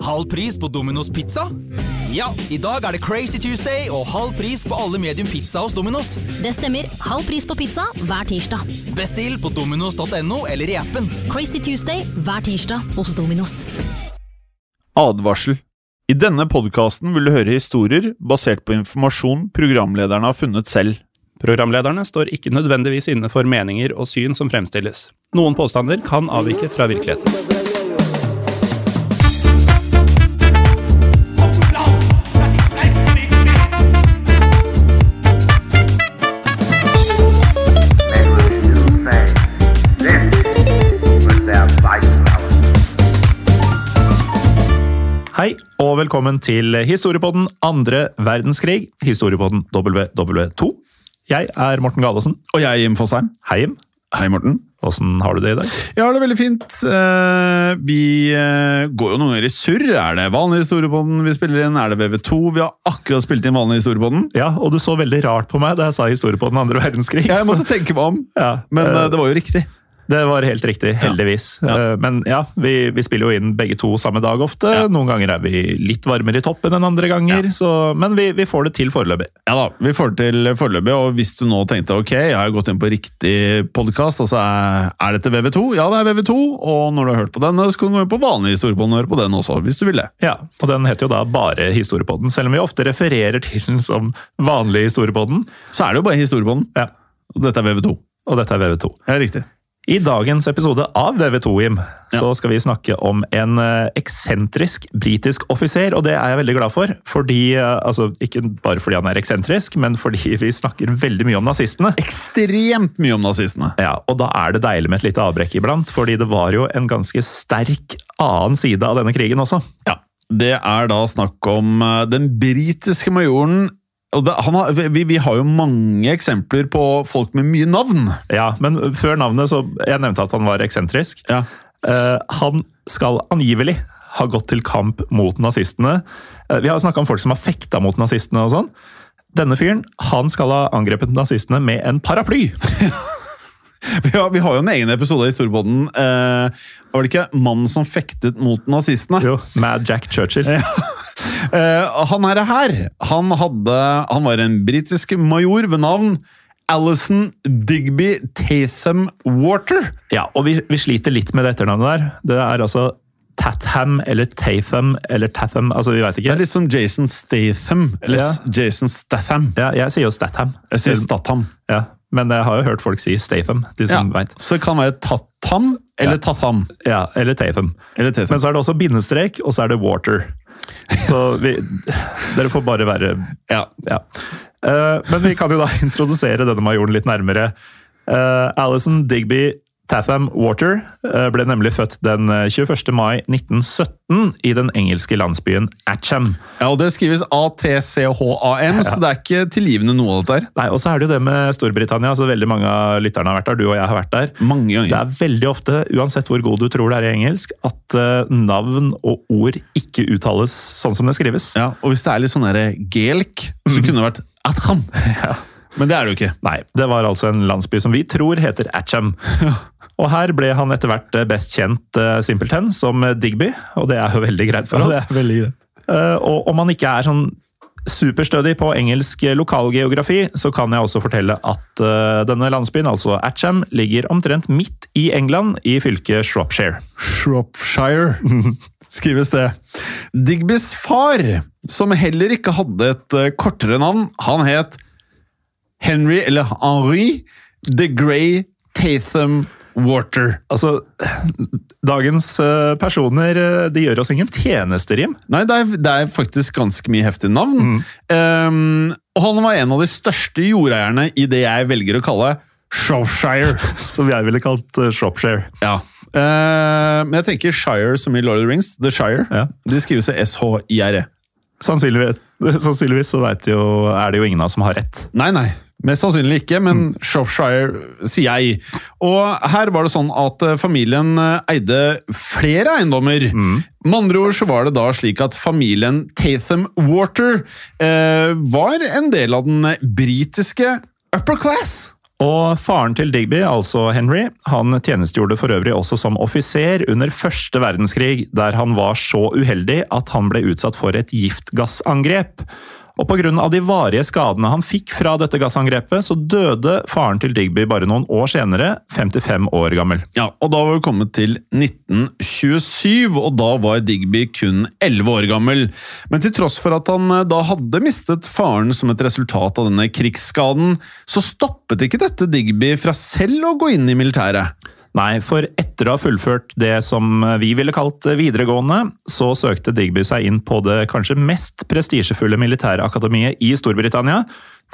Halv pris på Domino's pizza? Ja, i dag er det Crazy Tuesday og halv pris på alle medium pizza hos Domino's. Det stemmer. Halv pris på pizza hver tirsdag. Bestill på dominos.no eller i appen. Crazy Tuesday hver tirsdag hos Dominos. Advarsel. I denne podkasten vil du høre historier basert på informasjon programlederne har funnet selv. Programlederne står ikke nødvendigvis inne for meninger og syn som fremstilles. Noen påstander kan avvike fra virkeligheten. Og velkommen til Historiepodden andre verdenskrig, Historiepodden WW2. Jeg er Morten Galaasen. Og jeg er Jim Fosheim. Hei, Jim. Hei, Morten. Åssen har du det i dag? Jeg har det veldig fint. Eh, Vi eh, går jo noen ganger i surr. Er det vanlig historiepodden vi spiller inn? Er det VV2? Vi har akkurat spilt inn vanlig historiepodden. Ja, og du så veldig rart på meg da jeg sa Historiepodden andre verdenskrig. Ja, Jeg måtte tenke meg om, ja, men eh, det var jo riktig. Det var helt riktig, heldigvis. Ja. Ja. Men ja, vi, vi spiller jo inn begge to samme dag ofte. Ja. Noen ganger er vi litt varmere i toppen enn andre ganger, så, men vi, vi får det til foreløpig. Ja da, vi får det til foreløpig, og hvis du nå tenkte ok, jeg har gått inn på riktig podkast, altså er, er dette VV2? Ja, det er VV2, og når du har hørt på denne, så kan du gå inn på vanlig historiepodden og høre på den også, hvis du vil det. Ja, og den heter jo da bare Historiepodden, selv om vi ofte refererer til den som vanlig Historiepodden. Så er det jo bare historiepodden, Ja, og dette er VV2. og dette er VV2. Ja, riktig. I dagens episode av VV2, Jim, så skal vi snakke om en eh, eksentrisk britisk offiser, og det er jeg veldig glad for. Fordi, eh, altså, ikke bare fordi han er eksentrisk, men fordi vi snakker veldig mye om nazistene. Ekstremt mye om nazistene. Ja, og da er det deilig med et lite avbrekk iblant, fordi det var jo en ganske sterk annen side av denne krigen også. Ja, det er da snakk om eh, den britiske majoren det, han har, vi, vi har jo mange eksempler på folk med mye navn. Ja, men før navnet, så Jeg nevnte at han var eksentrisk. Ja. Uh, han skal angivelig ha gått til kamp mot nazistene. Uh, vi har snakka om folk som har fekta mot nazistene og sånn. Denne fyren han skal ha angrepet nazistene med en paraply! Vi har, vi har jo en egen episode i Storbåten. Eh, var det ikke 'Mannen som fektet mot nazistene'? Jo, Mad Jack Churchill. Eh, han her, er her, han, hadde, han var en britisk major ved navn Alison Digby Tatham Water. Ja, og vi, vi sliter litt med det etternavnet der. Det er altså Tatham eller Tatham eller Tatham, altså vi vet ikke. Det er litt som Jason Statham. Eller Ja. Jason Statham. Ja, jeg sier jo Statham. Jeg sier Statham. Ja, men jeg har jo hørt folk si Statham, de Ja. som vet. Så det kan være Tatham eller Ja. Tatham. Ja, eller Tatham. Eller Tatham. Men så er det også bindestrek, og så er det water. Så vi, dere får bare være ja. Ja. Uh, men vi kan jo da introdusere denne majoren litt nærmere. Uh, Alison Digby Tatham Water eh, ble nemlig født den eh, 21. mai 1917 i den engelske landsbyen Atcham. ja, og det skrives A-T-C-H-A-M, så det er ikke tilgivende noe av dette her. Nei, Og så er det jo det med Storbritannia. altså Veldig mange av lytterne har vært der. Du og jeg har vært der. Mange ganger. Det er veldig ofte, uansett hvor god du tror det er i engelsk, at eh, navn og ord ikke uttales sånn som det skrives. Ja, og hvis det er litt sånn gelk, så kunne det vært Atcham. Ja. Men det er det jo ikke. Nei, det var altså en landsby som vi tror heter Atcham. Og her ble han etter hvert eh, best kjent uh, simpelthen som eh, Digby, og det er jo veldig greit for oss. veldig greit. Eh, og om han ikke er sånn superstødig på engelsk eh, lokalgeografi, så kan jeg også fortelle at eh, denne landsbyen, altså Atcham, ligger omtrent midt i England, i fylket Shropshire. Shropshire skrives det. Digbys far, som heller ikke hadde et eh, kortere navn, han het Henry, eller Henri, The Grey Tatham Water. Altså, Dagens eh, personer eh, de gjør oss ingen tjenester, Jim. Nei, det er, det er faktisk ganske mye heftige navn. Um, og han var en av de største jordeierne i det jeg velger å kalle Shropshire. Som jeg ville kalt eh, Shropshire. Ja. Uh, men jeg tenker Shire som i Lord of the Rings. The Shire. Ja. De skriver seg SHIRE. Sannsynligvis, sannsynligvis så vet jo, er det jo ingen av oss som har rett. Nei, nei. Mest sannsynlig ikke, men Shropshire sier jeg. Og her var det sånn at eh, familien eh, eide flere eiendommer. Med andre ord så var det da slik at familien Tatham Water eh, var en del av den britiske upper class. Og faren til Digby, altså Henry, han tjenestegjorde for øvrig også som offiser under første verdenskrig, der han var så uheldig at han ble utsatt for et giftgassangrep. Og pga. de varige skadene han fikk fra dette gassangrepet, så døde faren til Digby bare noen år senere, 55 år gammel. Ja, og da var vi kommet til 1927, og da var Digby kun 11 år gammel. Men til tross for at han eh, da hadde mistet faren som et resultat av denne krigsskaden, så stoppet ikke dette Digby fra selv å gå inn i militæret. Nei, for etter å ha fullført det som vi ville kalt videregående, så søkte Digby seg inn på det kanskje mest prestisjefulle militære akademiet i Storbritannia,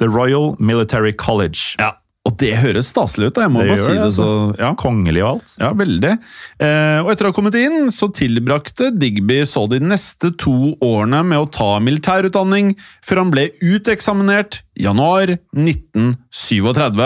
The Royal Military College. Ja, og det høres staselig ut, da. jeg må Det bare si det, det. Så, altså. ja. Kongelig og alt. Ja, veldig. Eh, og etter å ha kommet inn, så tilbrakte Digby så de neste to årene med å ta militærutdanning, før han ble uteksaminert januar 1937.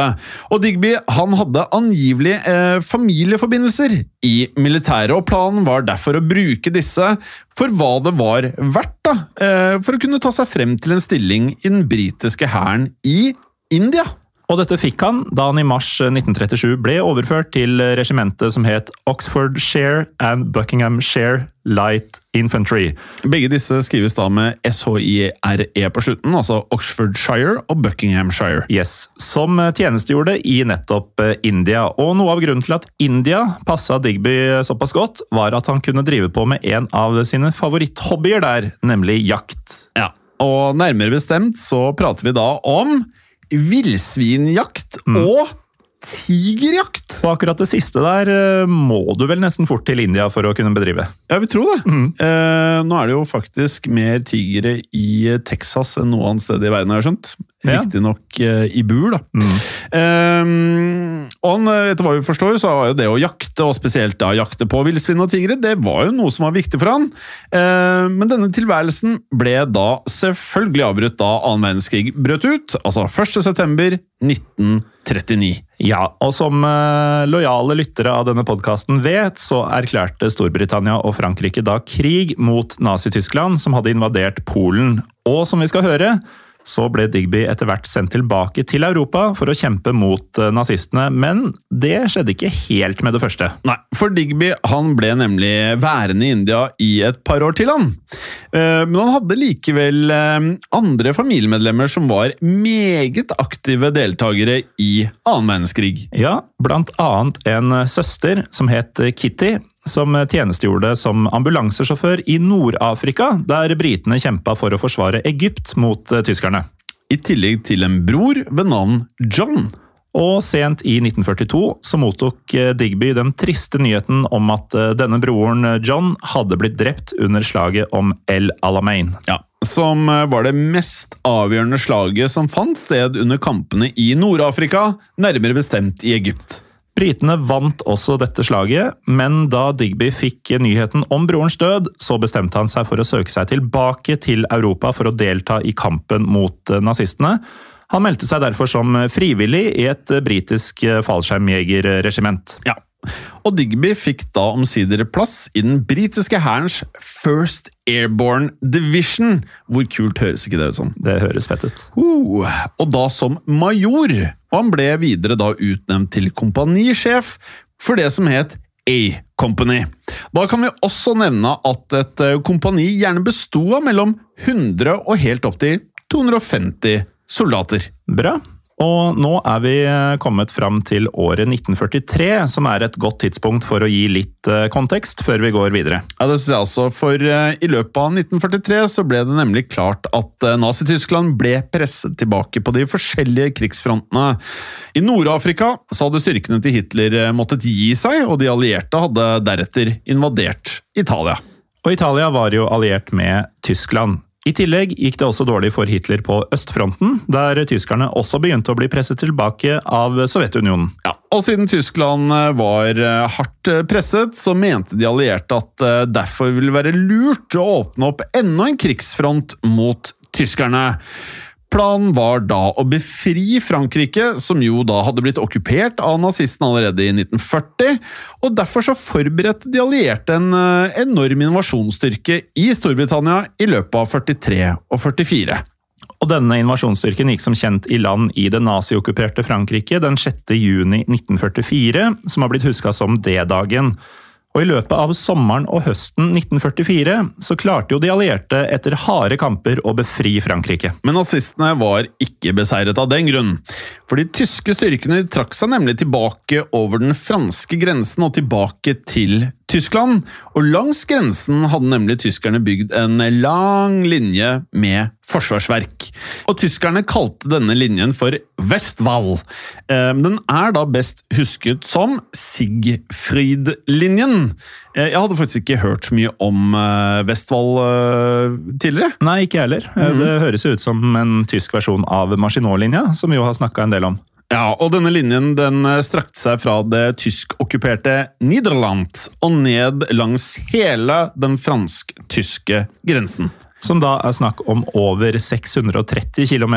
Og Digby han hadde angivelig eh, familieforbindelser i militæret, og planen var derfor å bruke disse for hva det var verdt, da, eh, for å kunne ta seg frem til en stilling i den britiske hæren i India. Og dette fikk han da han i mars 1937 ble overført til regimentet som het Oxfordshire and Buckinghamshire Light Infantry. Begge disse skrives da med SHIRE på slutten, altså Oxfordshire og Buckinghamshire. Yes, Som tjenestegjorde i nettopp eh, India. Og noe av grunnen til at India passa Digby såpass godt, var at han kunne drive på med en av sine favoritthobbyer der, nemlig jakt. Ja, og nærmere bestemt så prater vi da om villsvinjakt og tigerjakt. Og akkurat det siste der eh, må du vel nesten fort til India for å kunne bedrive. Jeg vil tro det. Eh, nå er det jo faktisk mer tigre i Texas enn noe annet sted i verden, har jeg skjønt. Ja. Riktignok uh, i bur, da. Eh, og eh, etter hva vi forstår, så var jo det å jakte, og spesielt da jakte på villsvin og tigre, det var jo noe som var viktig for han. Uh, men denne tilværelsen ble da selvfølgelig avbrutt da annen verdenskrig brøt ut, altså 1. september 1939. Ja, og som uh, lojale lyttere av denne podkasten vet, så erklærte Storbritannia og Frankrike da krig mot Nazi-Tyskland, som hadde invadert Polen. Og som vi skal høre, så ble Digby etter hvert sendt tilbake til Europa for å kjempe mot eh, nazistene, men det skjedde ikke helt med det første. Nei, for Digby han ble nemlig værende i India i et par år til, han. Eh, Men han hadde likevel eh, andre familiemedlemmer som var meget aktive deltakere i annen verdenskrig. Ja, blant annet en søster som het Kitty, som tjenestegjorde som ambulansesjåfør i Nord-Afrika, der britene kjempa for å forsvare Egypt mot eh, tyskerne. I tillegg til en bror ved navn John. Og sent i 1942 så mottok eh, Digby den triste nyheten om at eh, denne broren John hadde blitt drept under slaget om El Alamein. Ja, som var det mest avgjørende slaget som fant sted under kampene i Nord-Afrika, nærmere bestemt i Egypt. Britene vant også dette slaget, men da Digby fikk nyheten om brorens død, så bestemte han seg for å søke seg tilbake til Europa for å delta i kampen mot eh, nazistene. Han meldte seg derfor som frivillig i et britisk fallskjermjegerregiment. Ja. Og Digby fikk da omsider plass i den britiske hærens First Airborne Division. Hvor kult høres ikke det ut sånn? Det høres fett ut. Uh, og da som major. Og han ble videre da utnevnt til kompanisjef for det som het A-Company. Da kan vi også nevne at et eh, kompani gjerne besto av mellom 100 og helt opp til 250 soldater. Bra. Og nå er vi eh, kommet fram til året 1943, som er et godt tidspunkt for å gi litt eh, kontekst før vi går videre. Ja, det synes jeg også, for eh, i løpet av 1943 så ble det nemlig klart at Nazi-Tyskland ble presset tilbake på de forskjellige krigsfrontene. I Nord-Afrika så hadde styrkene til Hitler måttet gi seg, og de allierte hadde deretter invadert Italia. Og Italia var jo alliert med Tyskland. I tillegg gikk det også dårlig for Hitler på østfronten, der tyskerne også begynte å bli presset tilbake av Sovjetunionen. Ja, og siden Tyskland eh, var eh, hardt eh, presset, så mente de allierte at derfor ville være lurt å åpne opp enda en krigsfront mot tyskerne. Planen var da å befri Frankrike, som jo da hadde blitt okkupert av nazistene allerede i 1940, og derfor så forberedte de allierte en eh, enorm invasjonsstyrke i Storbritannia i løpet av 43 og 44. Og denne invasjonsstyrken gikk som kjent i land i det naziokkuperte Frankrike den 6. juni 1944, som har blitt huska som D-dagen. Og I løpet av sommeren og høsten 1944 så klarte jo de allierte etter harde kamper å befri Frankrike. Men nazistene var ikke beseiret av den grunn. For de tyske styrkene trakk seg nemlig tilbake over den franske grensen og tilbake til Tyskland. Og langs grensen hadde nemlig tyskerne bygd en lang linje med forsvarsverk. Og tyskerne kalte denne linjen for Westwall. Eh, Den er da best husket som Sigfrid-linjen. Eh, Jeg hadde faktisk ikke hørt så mye om eh, Westwall tidligere. Nei, ikke jeg heller. Eh, Det høres ut som en tysk versjon av Maginot-linja, som vi jo har snakka en del om. Ja, og denne linjen den eh, strakte seg fra det tyskokkuperte Niederland og ned langs hele den fransk-tyske grensen. Som da er snakk om over 630 km,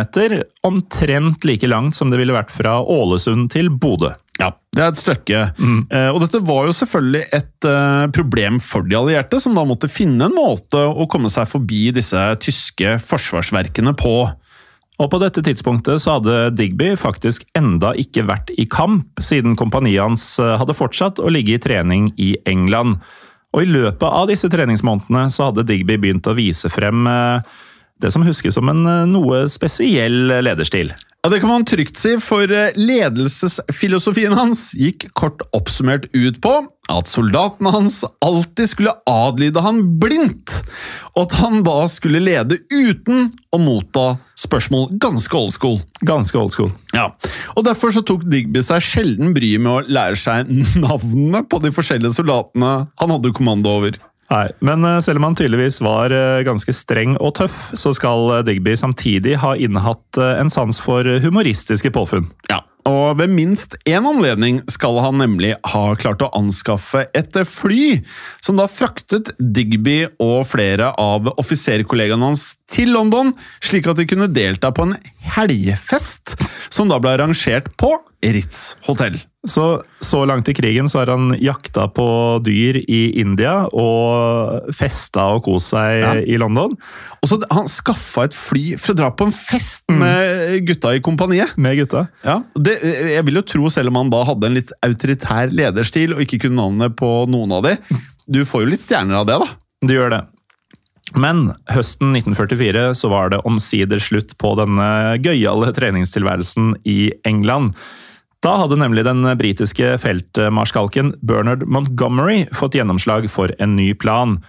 omtrent like langt som det ville vært fra Ålesund til Bodø. Ja, det er et stykke. Eh, og dette var jo selvfølgelig et eh, problem for de allierte, som da måtte finne en måte å komme seg forbi disse tyske forsvarsverkene på. Og på dette tidspunktet så hadde Digby faktisk enda ikke vært i kamp, siden kompaniet hans eh, hadde fortsatt å ligge i trening i England. Og i løpet av disse treningsmånedene så hadde Digby begynt å vise frem eh, det som huskes som en eh, noe spesiell lederstil. Ja, Det kan man trygt si, for eh, ledelsesfilosofien hans gikk kort oppsummert ut på at soldatene hans alltid skulle adlyde han blindt, og at han da skulle lede uten å motta spørsmål. Ganske old school. Ganske old school. Ja, og Derfor så tok Digby seg sjelden bryet med å lære seg navnene på de forskjellige soldatene han hadde kommando over. Nei, Men eh, selv om han tydeligvis var eh, ganske streng og tøff, så skal eh, Digby samtidig ha innehatt eh, en sans for humoristiske påfunn. Ja, og ved minst én anledning skal han nemlig ha klart å anskaffe et fly, som da fraktet Digby og flere av offiserkollegaene hans til London, slik at de kunne delta på en helgefest, som da ble arrangert på Ritz hotell. Så, så langt i krigen så har han jakta på dyr i India og festa og kost seg Ja. i London. Og så Han skaffa et fly for å dra på en fest med gutta i kompaniet. Med gutta. Ja, det, jeg vil jo tro, selv om han da hadde en litt autoritær lederstil og ikke kunne navnet på noen av de, du får jo litt stjerner av det, da. Du gjør det. Men høsten 1944 så var det omsider slutt på denne gøyale treningstilværelsen i England. Da hadde nemlig den britiske feltmarskalken Bernard Montgomery fått gjennomslag for en ny plan.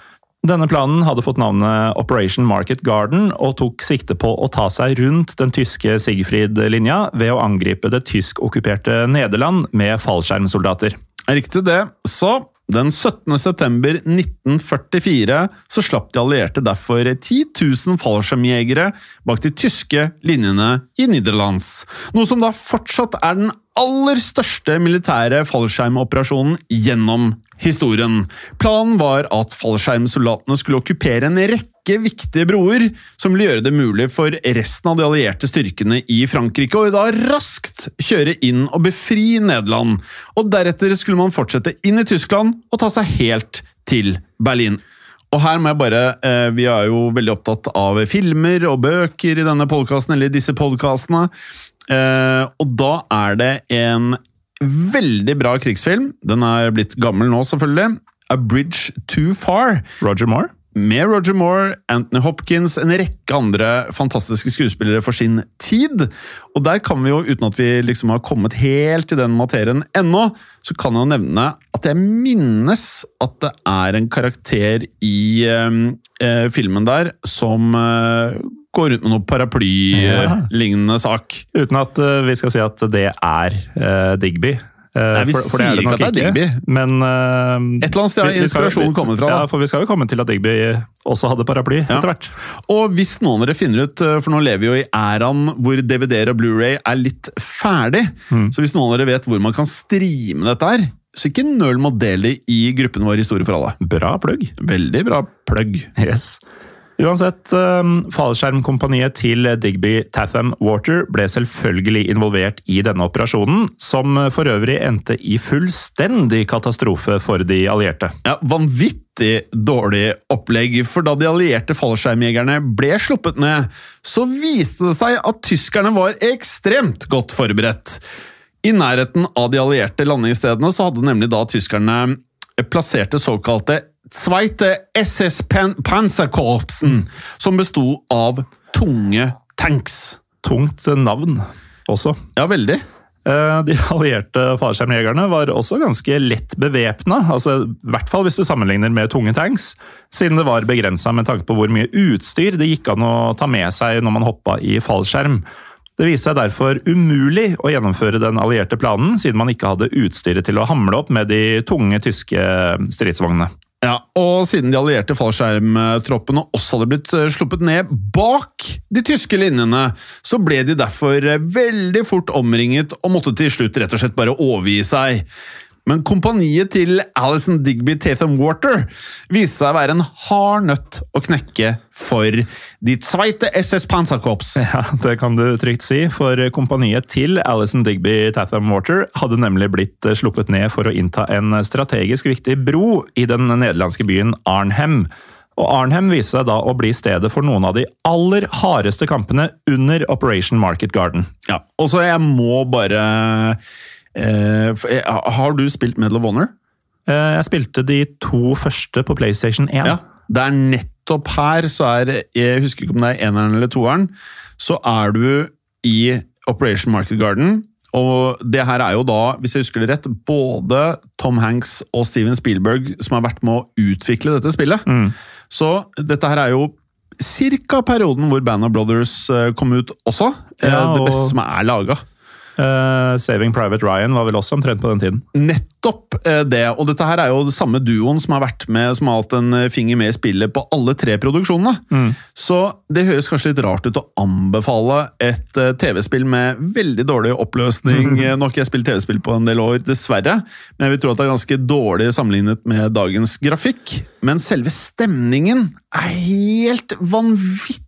Denne planen hadde fått navnet Operation Market Garden og tok sikte på å ta seg rundt den tyske Sigfrid-linja ved å angripe det tysk-okkuperte Nederland med fallskjermsoldater. Riktig det. Så den 17. september 1944 så slapp de allierte derfor 10 000 fallskjermjegere bak de tyske linjene i Nederlands. Noe som da fortsatt er den aller største militære fallskjermoperasjonen gjennom historien. Planen var at fallskjermsoldatene skulle okkupere en rekke viktige broer, som vil gjøre det mulig for resten av de allierte styrkene i Frankrike å da raskt kjøre inn og befri Nederland. Og deretter skulle man fortsette inn i Tyskland og ta seg helt til Berlin. Og her må jeg bare, eh, Vi er jo veldig opptatt av filmer og bøker i denne podkasten, eller disse podkastene. Eh, og da er det en veldig bra krigsfilm. Den er blitt gammel nå, selvfølgelig. A Bridge Too Far. Roger Moore? Med Roger Moore, Anthony Hopkins, en rekke andre fantastiske skuespillere for sin tid. Og der kan vi jo, uten at vi liksom har kommet helt til den materien ennå, så kan jeg jo nevne at jeg minnes at det er en karakter i eh, eh, filmen der som eh, går rundt med noe paraplylignende sak. Uten at uh, vi skal si at det er uh, Digby. Eh, Nei, vi for- for det sier det ikke nok at det er Digby. Men uh, Et eller annet sted har inspirasjonen kommet fra, da. Ja, for vi skal jo komme til at Digby også hadde paraply Ja. etter hvert. Og hvis noen av dere finner ut, eh, for nå lever vi jo i æraen hvor DVD-er og Blu-ray er litt ferdig, så hvis noen av dere vet hvor man kan streame dette her, så ikke nøl med å dele i gruppen vår Historie for alle. Bra plugg. Veldig bra plugg. Yes. Uansett, um, fallskjermkompaniet til Digby Tatham Water ble selvfølgelig involvert i denne operasjonen, som for øvrig endte i fullstendig katastrofe for de allierte. Ja, Vanvittig dårlig opplegg, for da de allierte fallskjermjegerne ble sluppet ned, så viste det seg at tyskerne var ekstremt godt forberedt. I nærheten av de allierte landingsstedene så hadde nemlig da tyskerne plasserte såkalte Zweite SS Pan Panzerkorpsen, som besto av tunge tanks. Tungt navn også. Ja, veldig. Eh, De allierte fallskjermjegerne var også ganske lett bevæpna, altså, i hvert fall hvis du sammenligner med tunge tanks, siden det var begrensa med tanke på hvor mye utstyr det gikk an å ta med seg når man hoppa i fallskjerm. Det viste seg derfor umulig å gjennomføre den allierte planen, siden man ikke hadde utstyret til å hamle opp med de tunge tyske stridsvognene. Ja, og siden de allierte fallskjermtroppene også hadde blitt eh, sluppet ned bak de tyske linjene, så ble de derfor eh, veldig fort omringet og måtte til slutt rett og slett bare overgi seg. Men kompaniet til Alison Digby Tatham Water viste seg å være en hard nøtt å knekke for de Zweite SS Panzerkorps. Ja, Det kan du trygt si, for kompaniet til Alison Digby Tatham Water hadde nemlig blitt sluppet ned for å innta en strategisk viktig bro i den nederlandske byen Arnhem. Og Arnhem viste seg da å bli stedet for noen av de aller hardeste kampene under Operation Market Garden. Ja, og så jeg må bare eh, Har du spilt Medal of Honor? Eh, Jeg spilte de to første på PlayStation 1. Ja, det er nettopp her, så er Jeg husker ikke om det er eneren eller toeren. Så er du i Operation Market Garden. Og det her er jo da, hvis jeg husker det rett, både Tom Hanks og Steven Spielberg som har vært med å utvikle dette spillet. Så dette her er jo cirka perioden hvor Band of Brothers eh, kom ut også. Eh, Ja, Det beste som er laga. Eh, Saving Private Ryan var vel også omtrent på den tiden. Nettopp eh, det. Og dette her er jo det samme duoen som har vært med, som har hatt en eh, finger med i spillet på alle tre produksjonene. Så det høres kanskje litt rart ut å anbefale et TV-spill med veldig dårlig oppløsning. Nå har ikke jeg spilt TV-spill på en del år, dessverre, men jeg vil tro at det er ganske dårlig sammenlignet med dagens grafikk. Men selve stemningen er helt vanvittig!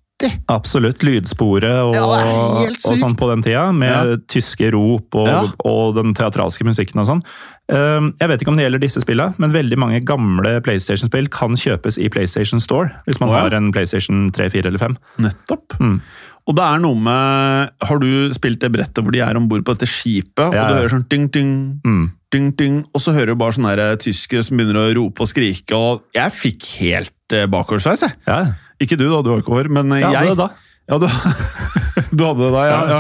Absolutt. Lydsporet og, Ja, og sånn på den tida, med Ja. tyske rop og, Ja. og den teatralske musikken og sånn. Um, Jeg vet ikke om det gjelder disse spillene, men veldig mange gamle PlayStation-spill kan kjøpes i PlayStation Store, hvis man oh, ja. har en PlayStation 3, 4 eller 5. Nettopp. Mm. Og det er noe med Har du spilt det brettet hvor de er om bord på dette skipet, Ja, og du hører sånn ding, ding, Mm. ding, ding, og så hører du bare sånne tyskere som begynner å rope og skrike, og jeg fikk helt eh, bakoversveis, jeg. Ja, Ikke du, da, du har ikke hår, men jeg, ja hadde det da. Ja, du, du hadde det da, ja. ja.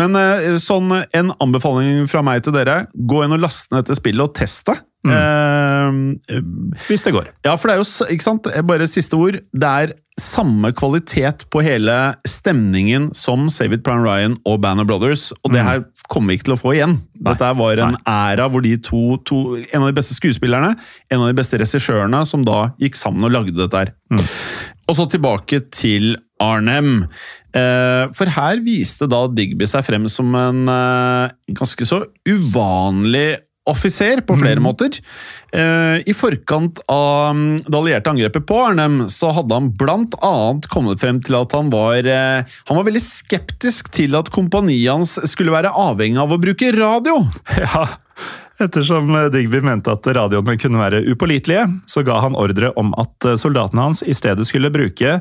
Men eh, sånn, en anbefaling fra meg til dere. Gå inn og last ned dette spillet og test det. Eh, Hvis det går. ja, for det er jo, ikke sant, bare siste ord, det er samme kvalitet på hele stemningen som Save It Prime Ryan og Band of Brothers, og det her kommer vi ikke til å få igjen. Dette var en æra hvor de to, to, en av de beste skuespillerne, en av de beste regissørene, som da gikk sammen og lagde dette her. Og så tilbake til Arnhem. Eh, For her viste da Digby seg frem som en eh, ganske så uvanlig offiser på flere måter. Eh, I forkant av mm, det allierte angrepet på Arnhem, så hadde han annet kommet frem til at han var eh, Han var veldig skeptisk til at kompaniet hans skulle være avhengig av å bruke radio. Ja, Ettersom Digby mente at radioene kunne være upålitelige, så ga han ordre om at soldatene hans i stedet skulle bruke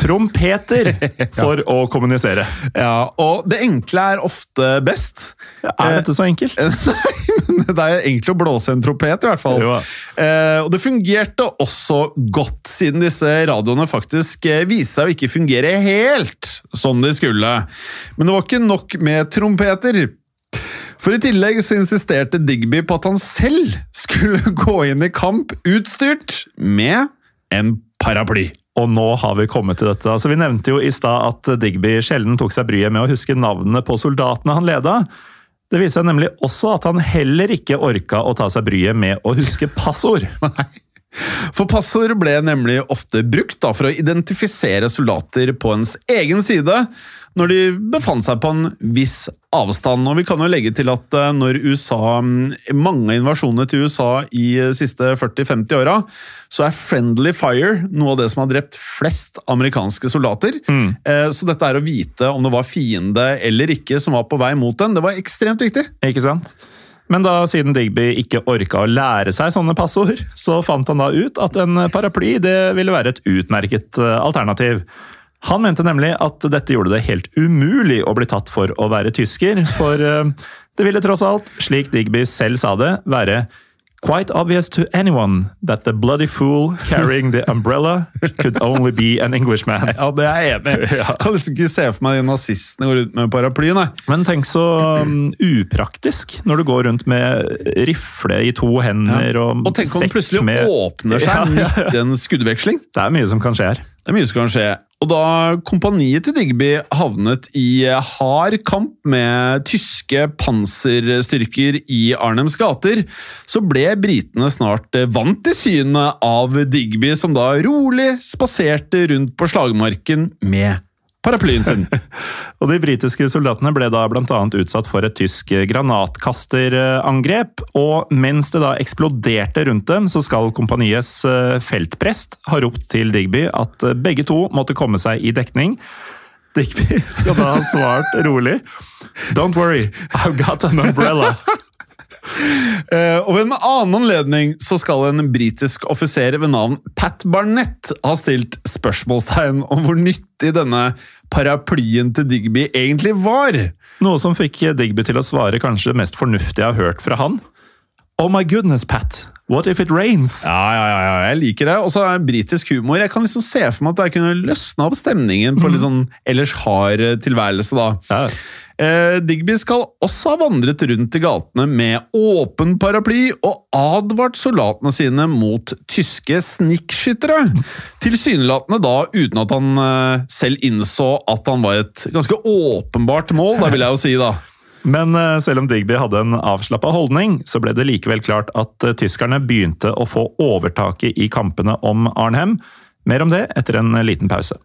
trompeter for å kommunisere. Ja, Og det enkle er ofte best. Er dette så enkelt? Nei, det er egentlig å blåse en trompet, i hvert fall. Eh, og det fungerte også godt, siden disse radioene faktisk eh, viste seg å ikke fungere helt som de skulle. Men det var ikke nok med trompeter. For i tillegg så insisterte Digby på at han selv skulle gå inn i kamp utstyrt med en paraply. Og nå har vi kommet til dette. Altså, vi nevnte jo i stad at Digby sjelden tok seg bryet med å huske navnene på soldatene han leda. Det viser seg nemlig også at han heller ikke orka å ta seg bryet med å huske passord. For passord ble nemlig ofte brukt da, for å identifisere soldater på ens egen side når de befant seg på en viss avstand. Og vi kan jo legge til at eh, når USA, mm, mange invasjoner til USA i de siste 40-50 åra, så er friendly fire noe av det som har drept flest amerikanske soldater. Mm. Så dette er å vite om det var fiende eller ikke som var på vei mot den, det var ekstremt viktig. Ikke sant? Men da siden Digby ikke orka å lære seg sånne passord, så fant han da ut at en paraply det ville være et utmerket eh, alternativ. Han mente nemlig at dette gjorde det helt umulig å bli tatt for å være tysker, for eh, det ville tross alt, slik Digby selv sa det, være Quite obvious to anyone that the bloody fool carrying the umbrella could only be an Englishman. Ja, det er jeg enig i. Kan liksom ikke se for meg de nazistene går ut med paraply, nei. Men tenk så um, upraktisk når du går rundt med rifle i to hender og, Og tenk om den plutselig med- åpner seg ja. midt i en skuddveksling. Det er mye som kan skje her. Det er mye som kan skje. Og da kompaniet til Digby havnet i hard kamp med tyske panserstyrker i Arnhems gater, så ble britene snart vant til synet av Digby, som da rolig spaserte rundt på slagmarken med paraplyen sin. Og De britiske soldatene ble da bl.a. utsatt for et tysk granatkasterangrep. Og mens det da eksploderte rundt dem, så skal kompaniets eh, feltprest ha ropt til Digby at eh, begge to måtte komme seg i dekning. Digby skal da ha svart rolig Don't worry, I've got an umbrella. Eh, og ved en annen anledning så skal en britisk offiser ved navn Pat Barnett ha stilt spørsmålstegn om hvor nyttig denne paraplyen til Digby egentlig var. Noe som fikk Digby til å svare kanskje det mest fornuftige jeg har hørt fra han. Oh my goodness, Pat. What if it rains? Ja, ja, ja, ja, jeg liker det. Og så er britisk humor. Jeg kan liksom se for meg at jeg kunne løsna opp stemningen på litt sånn ellers hard eh, tilværelse, da. Ja. Eh, Digby skal også ha vandret rundt i gatene med åpen paraply og advart soldatene sine mot tyske snikkskyttere. Tilsynelatende da uten at han eh, selv innså at han var et ganske åpenbart mål, da vil jeg jo si, da. Men eh, selv om Digby hadde en avslappa holdning, så ble det likevel klart at eh, tyskerne begynte å få overtaket i kampene om Arnhem. Mer om det etter en liten pause.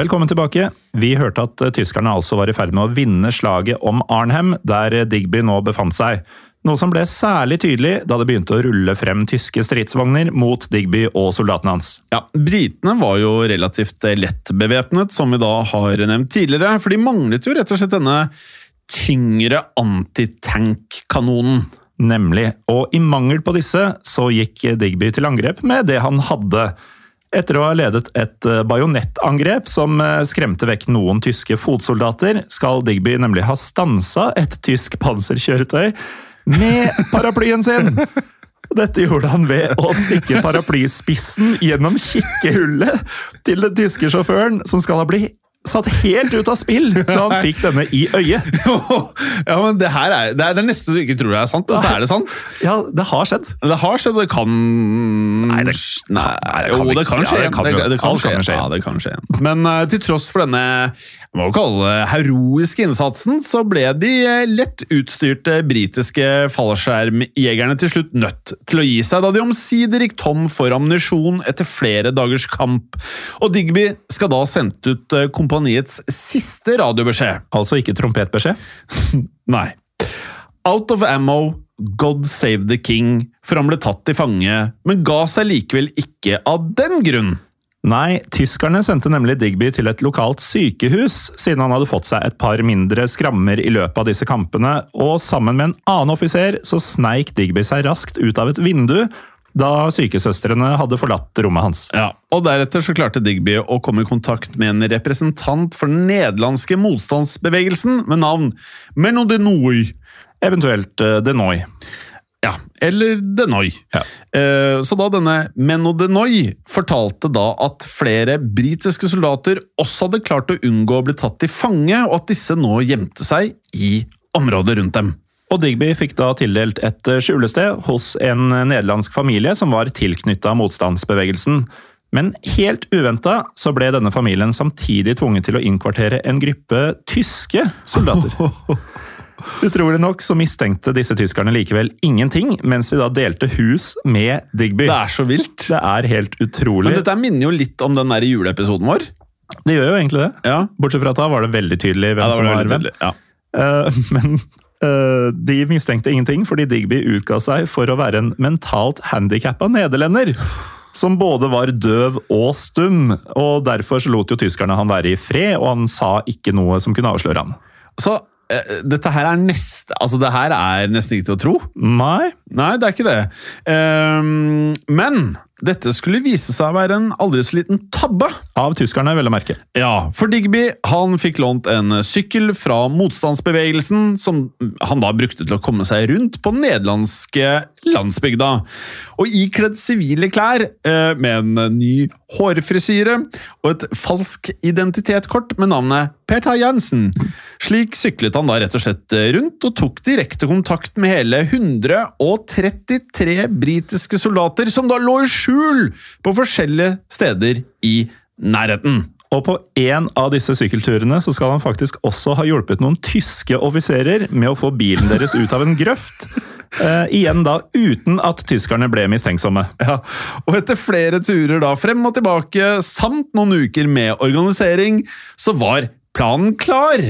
Velkommen tilbake. Vi hørte at eh, tyskerne altså var i ferd med å vinne slaget om Arnhem, der Digby nå befant seg. Noe som ble særlig tydelig da det begynte å rulle frem tyske stridsvogner mot Digby og soldatene hans. Ja, Britene var jo relativt eh, lett bevæpnet, som vi da har nevnt tidligere. For de manglet jo rett og slett denne tyngre antitankanonen. Nemlig. Og i mangel på disse så gikk Digby til angrep med det han hadde. Etter å ha ledet et eh, bajonettangrep som eh, skremte vekk noen tyske fotsoldater, skal Digby nemlig ha stansa et tysk panserkjøretøy med paraplyen sin! Dette gjorde han ved å stikke paraplyspissen gjennom kikkehullet til den tyske sjåføren, som skal ha blitt satt helt ut av spill da han fikk denne i øyet. ja, men det her er det, er det neste du ikke tror det er sant, og så er det sant. Ja, det har skjedd. Det har skjedd, og det kan Nei, det kan, nei, det jo, det kan skje. ja, det kan det, det kan skje. kan skje. Ja, det kan skje. Men uh, til tross for denne må vi kalle det heroiske innsatsen, så ble de eh, lett utstyrte britiske fallskjermjegerne til slutt nødt til å gi seg, da de omsider gikk tom for ammunisjon etter flere dagers kamp. Og Digby skal da sendt ut eh, kompaniets siste radiobeskjed. Altså ikke trompetbeskjed. Nei. Out of ammo, God save the king, for han ble tatt til fange, men ga seg likevel ikke av den grunn. Nei, tyskerne sendte nemlig Digby til et lokalt sykehus, siden han hadde fått seg et par mindre skrammer i løpet av disse kampene, og sammen med en annen offiser så sneik Digby seg raskt ut av et vindu da sykesøstrene hadde forlatt rommet hans. Ja, og Deretter så klarte Digby å komme i kontakt med en representant for den nederlandske motstandsbevegelsen med navn Menno de Nooy. Eventuelt uh, Denoy. Ja, eller Denoy. Ja. Uh, Så da denne Menno Denoy fortalte da at flere britiske soldater også hadde klart å unngå å bli tatt til fange, og at disse nå gjemte seg i området rundt dem. Og Digby fikk da tildelt et eh, skjulested hos en nederlandsk familie som var tilknytta motstandsbevegelsen. Men helt uventa så ble denne familien samtidig tvunget til å innkvartere en gruppe tyske soldater. Utrolig nok så mistenkte disse tyskerne likevel ingenting, mens de da delte hus med Digby. Det er så vilt. Det er helt utrolig. Men dette minner jo litt om den der juleepisoden vår. Det gjør jo egentlig det. Ja, Bortsett fra at da var det veldig tydelig hvem ja som var hvem. Ja. Uh, men de mistenkte ingenting, fordi Digby utga seg for å være en mentalt handikappa nederlender. Som både var døv og stum, og derfor så lot jo tyskerne han være i fred, og han sa ikke noe som kunne avsløre han. Så eh, dette her er neste Altså, det her er nesten ikke til å tro. Nei, Nei, det er ikke det. Ehm, men dette skulle vise seg å være en aldri så liten tabbe. av tyskerne, vel å merke. Ja, for Digby han fikk lånt en sykkel fra motstandsbevegelsen, som han da brukte til å komme seg rundt på den nederlandske landsbygda. Og ikledd sivile klær, eh, med en ny hårfrisyre og et falsk identitetskort med navnet Peter Jansen. Slik syklet han da rett og slett rundt og tok direkte kontakt med hele 133 britiske soldater som da lå i skjul på forskjellige steder i nærheten. Og på en av disse sykkelturene så skal han faktisk også ha hjulpet noen tyske offiserer med å få bilen deres ut av en grøft. Eh, igjen da uten at tyskerne ble mistenksomme. Ja, og etter flere turer da frem og tilbake, samt noen uker med organisering, så var planen klar.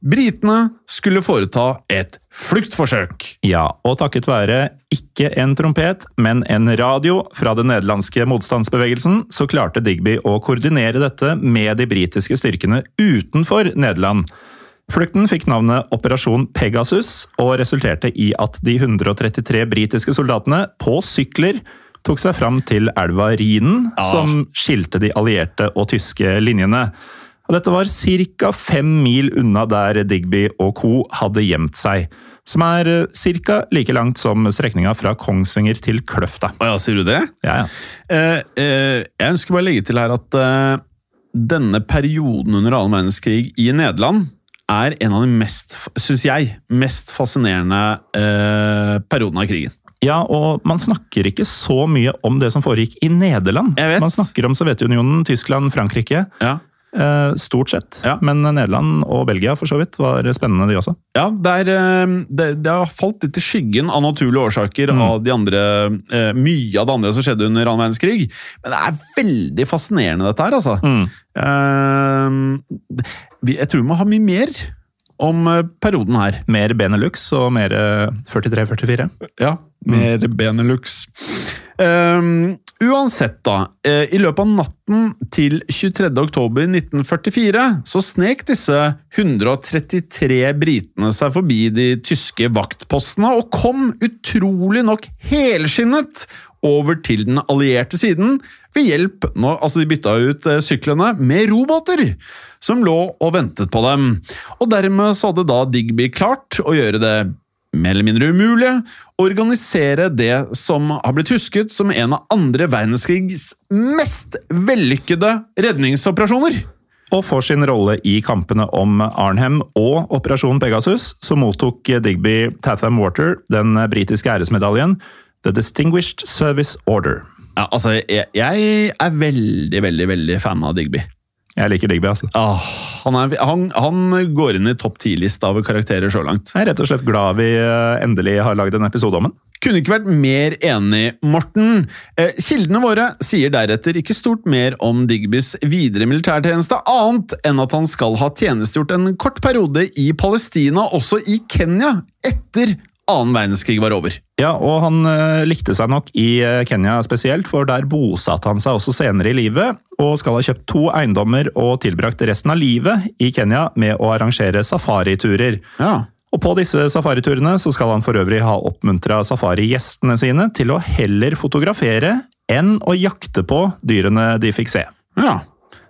Britene skulle foreta et fluktforsøk. Ja, og takket være ikke en trompet, men en radio fra den nederlandske motstandsbevegelsen, så klarte Digby å koordinere dette med de britiske styrkene utenfor Nederland. Flukten fikk navnet Operasjon Pegasus, og resulterte i at de 133 britiske soldatene på sykler tok seg fram til elva Rhinen, Ja. som skilte de allierte og tyske linjene. Og dette var ca. fem mil unna der Digby og co. hadde gjemt seg. Som er ca. like langt som strekninga fra Kongsvinger til Kløfta. Å ja, sier du det? Ja, ja. Eh, eh, jeg ønsker bare å legge til her at eh, denne perioden under annen verdenskrig i Nederland er en av de mest, syns jeg, mest fascinerende eh, periodene av krigen. Ja, og man snakker ikke så mye om det som foregikk i Nederland. Jeg vet. Man snakker om Sovjetunionen, Tyskland, Frankrike. Ja. Eh, stort sett. Ja. Men Nederland og Belgia for så vidt var spennende, de også. Ja, det, er, eh, det, det har falt litt i skyggen av naturlige årsaker Mm. av de andre, eh, mye av det andre som skjedde under annen verdenskrig. Men det er veldig fascinerende, dette her, altså. Mm. Jeg tror vi må ha mye mer om perioden her. Mer Benelux og mer eh, 43-44. Ja, mer Benelux. Ehm, uansett, da. eh, I løpet av natten til 23. oktober 1944 så snek disse 133 britene seg forbi de tyske vaktpostene og kom utrolig nok helskinnet over til den allierte siden ved hjelp nå, altså De bytta ut eh, syklene med robåter som lå og ventet på dem. Og dermed så hadde da Digby klart å gjøre det mer eller mindre umulig å organisere det som har blitt husket som en av andre verdenskrigs mest vellykkede redningsoperasjoner. Og for sin rolle i kampene om Arnhem og Operasjon Pegasus, så mottok Digby Tatham Water den britiske æresmedaljen The Distinguished Service Order. Ja, altså, jeg, jeg er veldig, veldig veldig fan av Digby. Jeg liker Digby, altså. Ah, han, er, han, han går inn i topp 10-lista av karakterer så langt. Jeg er rett og slett glad vi eh, endelig har lagd en episode om den. Kunne ikke vært mer enig, Morten. Eh, kildene våre sier deretter ikke stort mer om Digbys videre militærtjeneste, annet enn at han skal ha tjenestegjort en kort periode i Palestina, også i Kenya, etter annen verdenskrig var over. Ja, og han eh, likte seg nok i eh, Kenya spesielt, for der bosatte han seg også senere i livet, og skal ha kjøpt to eiendommer og tilbrakt resten av livet i Kenya med å arrangere safariturer. Ja. Og på disse safariturene så skal han for øvrig ha oppmuntra safarigjestene sine til å heller fotografere enn å jakte på dyrene de fikk se. ja.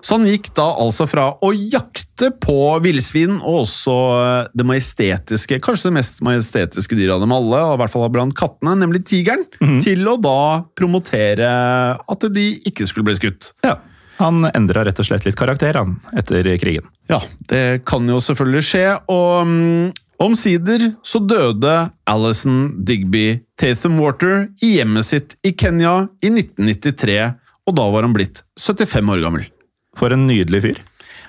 Så han gikk da altså fra å jakte på villsvin og også eh, det majestetiske, kanskje det mest majestetiske dyret av dem alle, og i hvert fall blant kattene, nemlig tigeren, til å da promotere at de ikke skulle bli skutt. Ja. Han endra rett og slett litt karakter han, etter krigen. Ja, det kan jo selvfølgelig skje, og um, omsider så døde Alison Digby Tatham Water i hjemmet sitt i Kenya i 1993, og da var han blitt 75 år gammel. For en nydelig fyr.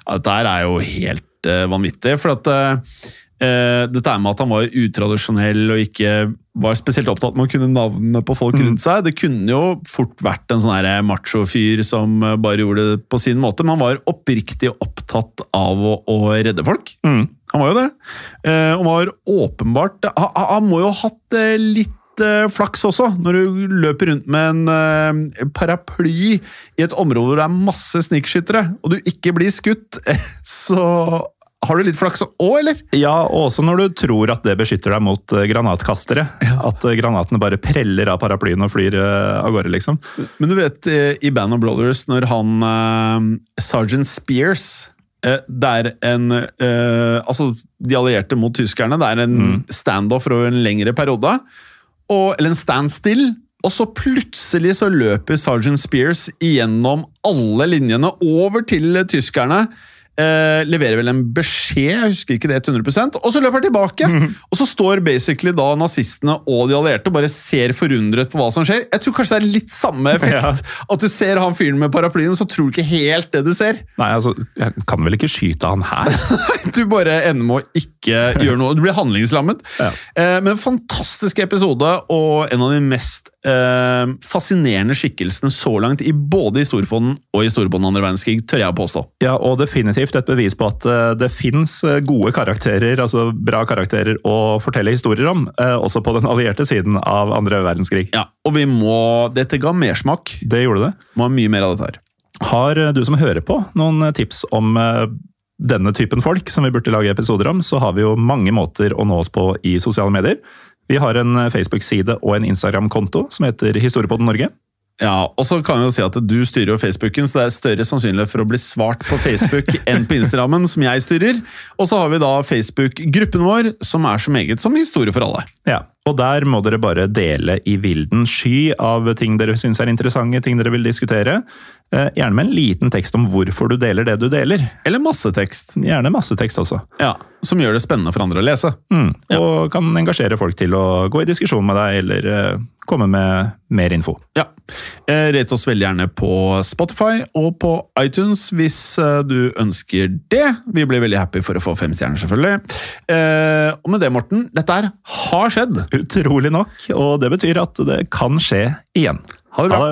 Ja, dette er jo helt uh, vanvittig, for at eh, dette med at han var utradisjonell og ikke var spesielt opptatt med å kunne navnene på folk rundt seg. Det kunne jo fort vært en sånn macho-fyr som bare gjorde det på sin måte, men han var oppriktig opptatt av å, å redde folk. Mm. Han var jo det. Og var åpenbart Han, han må jo ha hatt eh, litt uh, flaks også, når du løper rundt med en uh, paraply i et område hvor det er masse snikskyttere, og du ikke blir skutt, så har du litt flaks òg, eller? Ja, og også når du tror at det beskytter deg mot eh, granatkastere. At eh, granatene bare preller av paraplyen og flyr av gårde, liksom. Men du vet, i Band of Brothers, når han uh, Sergeant Spears der Det er en eh, Altså, de allierte mot tyskerne. Det er en standoff over en lengre periode. Og, eller en standstill. Og så plutselig så løper Sergeant Spears igjennom alle linjene over til tyskerne. Eh, leverer vel en beskjed, jeg husker ikke det 100% og så løper han tilbake! Og så står basically da nazistene og de allierte og bare ser forundret på hva som skjer. Jeg tror kanskje det er litt samme effekt. Ja. At du ser han fyren med paraplyen, så tror du ikke helt det du ser. Nei, altså, jeg kan vel ikke skyte han her? Du bare ender med å ikke gjøre noe. Du blir handlingslammet. Ja. Eh, men en fantastisk episode, og en av de mest eh, fascinerende skikkelsene så langt i både historiepodden og historiepodden andre verdenskrig, tør jeg å påstå. Ja, og definitivt et bevis på at eh, det fins gode karakterer, altså bra karakterer å fortelle historier om, eh, også på den allierte siden av andre verdenskrig. Ja, og vi må Dette ga mersmak. Det gjorde det. Må ha mye mer av dette her. Har eh, du som hører på noen tips om eh, denne typen folk som vi burde lage episoder om, så har vi jo mange måter å nå oss på i sosiale medier. Vi har en eh, Facebook-side og en Instagram-konto som heter Historiepodden Norge. Ja, og så kan vi jo si at Du styrer jo Facebooken, så det er større sannsynlighet for å bli svart på Facebook enn på Instagrammen, som jeg styrer. Og så har vi da Facebook-gruppen vår, som er så meget som Historie for alle. Ja, og der må dere bare dele i vilden sky av ting dere syns er interessante, ting dere vil diskutere. Eh, Gjerne med en liten tekst om hvorfor du deler det du deler. Eller masse tekst. Gjerne masse tekst også. Ja, Som gjør det spennende for andre å lese. Mm. Og kan engasjere folk til å gå i diskusjon med deg, eller eh, komme med mer info. Ja. Eh, Rate oss veldig gjerne på Spotify og på iTunes hvis du ønsker det. Vi blir veldig happy for å få fem stjerner, selvfølgelig. Og med det, Morten, dette her har skjedd. Utrolig nok, og det betyr at det kan skje igjen. Ha det bra.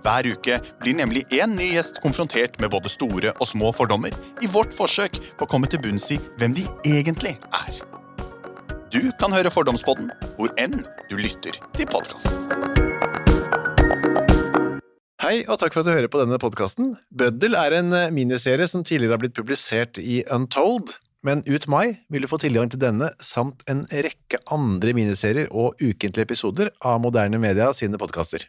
Hver uke blir nemlig én ny gjest konfrontert med både store og små fordommer i vårt forsøk på å komme til bunns i hvem de egentlig er. Du kan høre Fordomspodden hvor enn du lytter til podkast. Hei, og takk for at du hører på denne podkasten. Bøddel er en eh, miniserie som tidligere har blitt publisert i Untold, men ut mai vil du få tilgang til denne samt en rekke andre miniserier og ukentlige episoder av Moderne Media sine podkaster.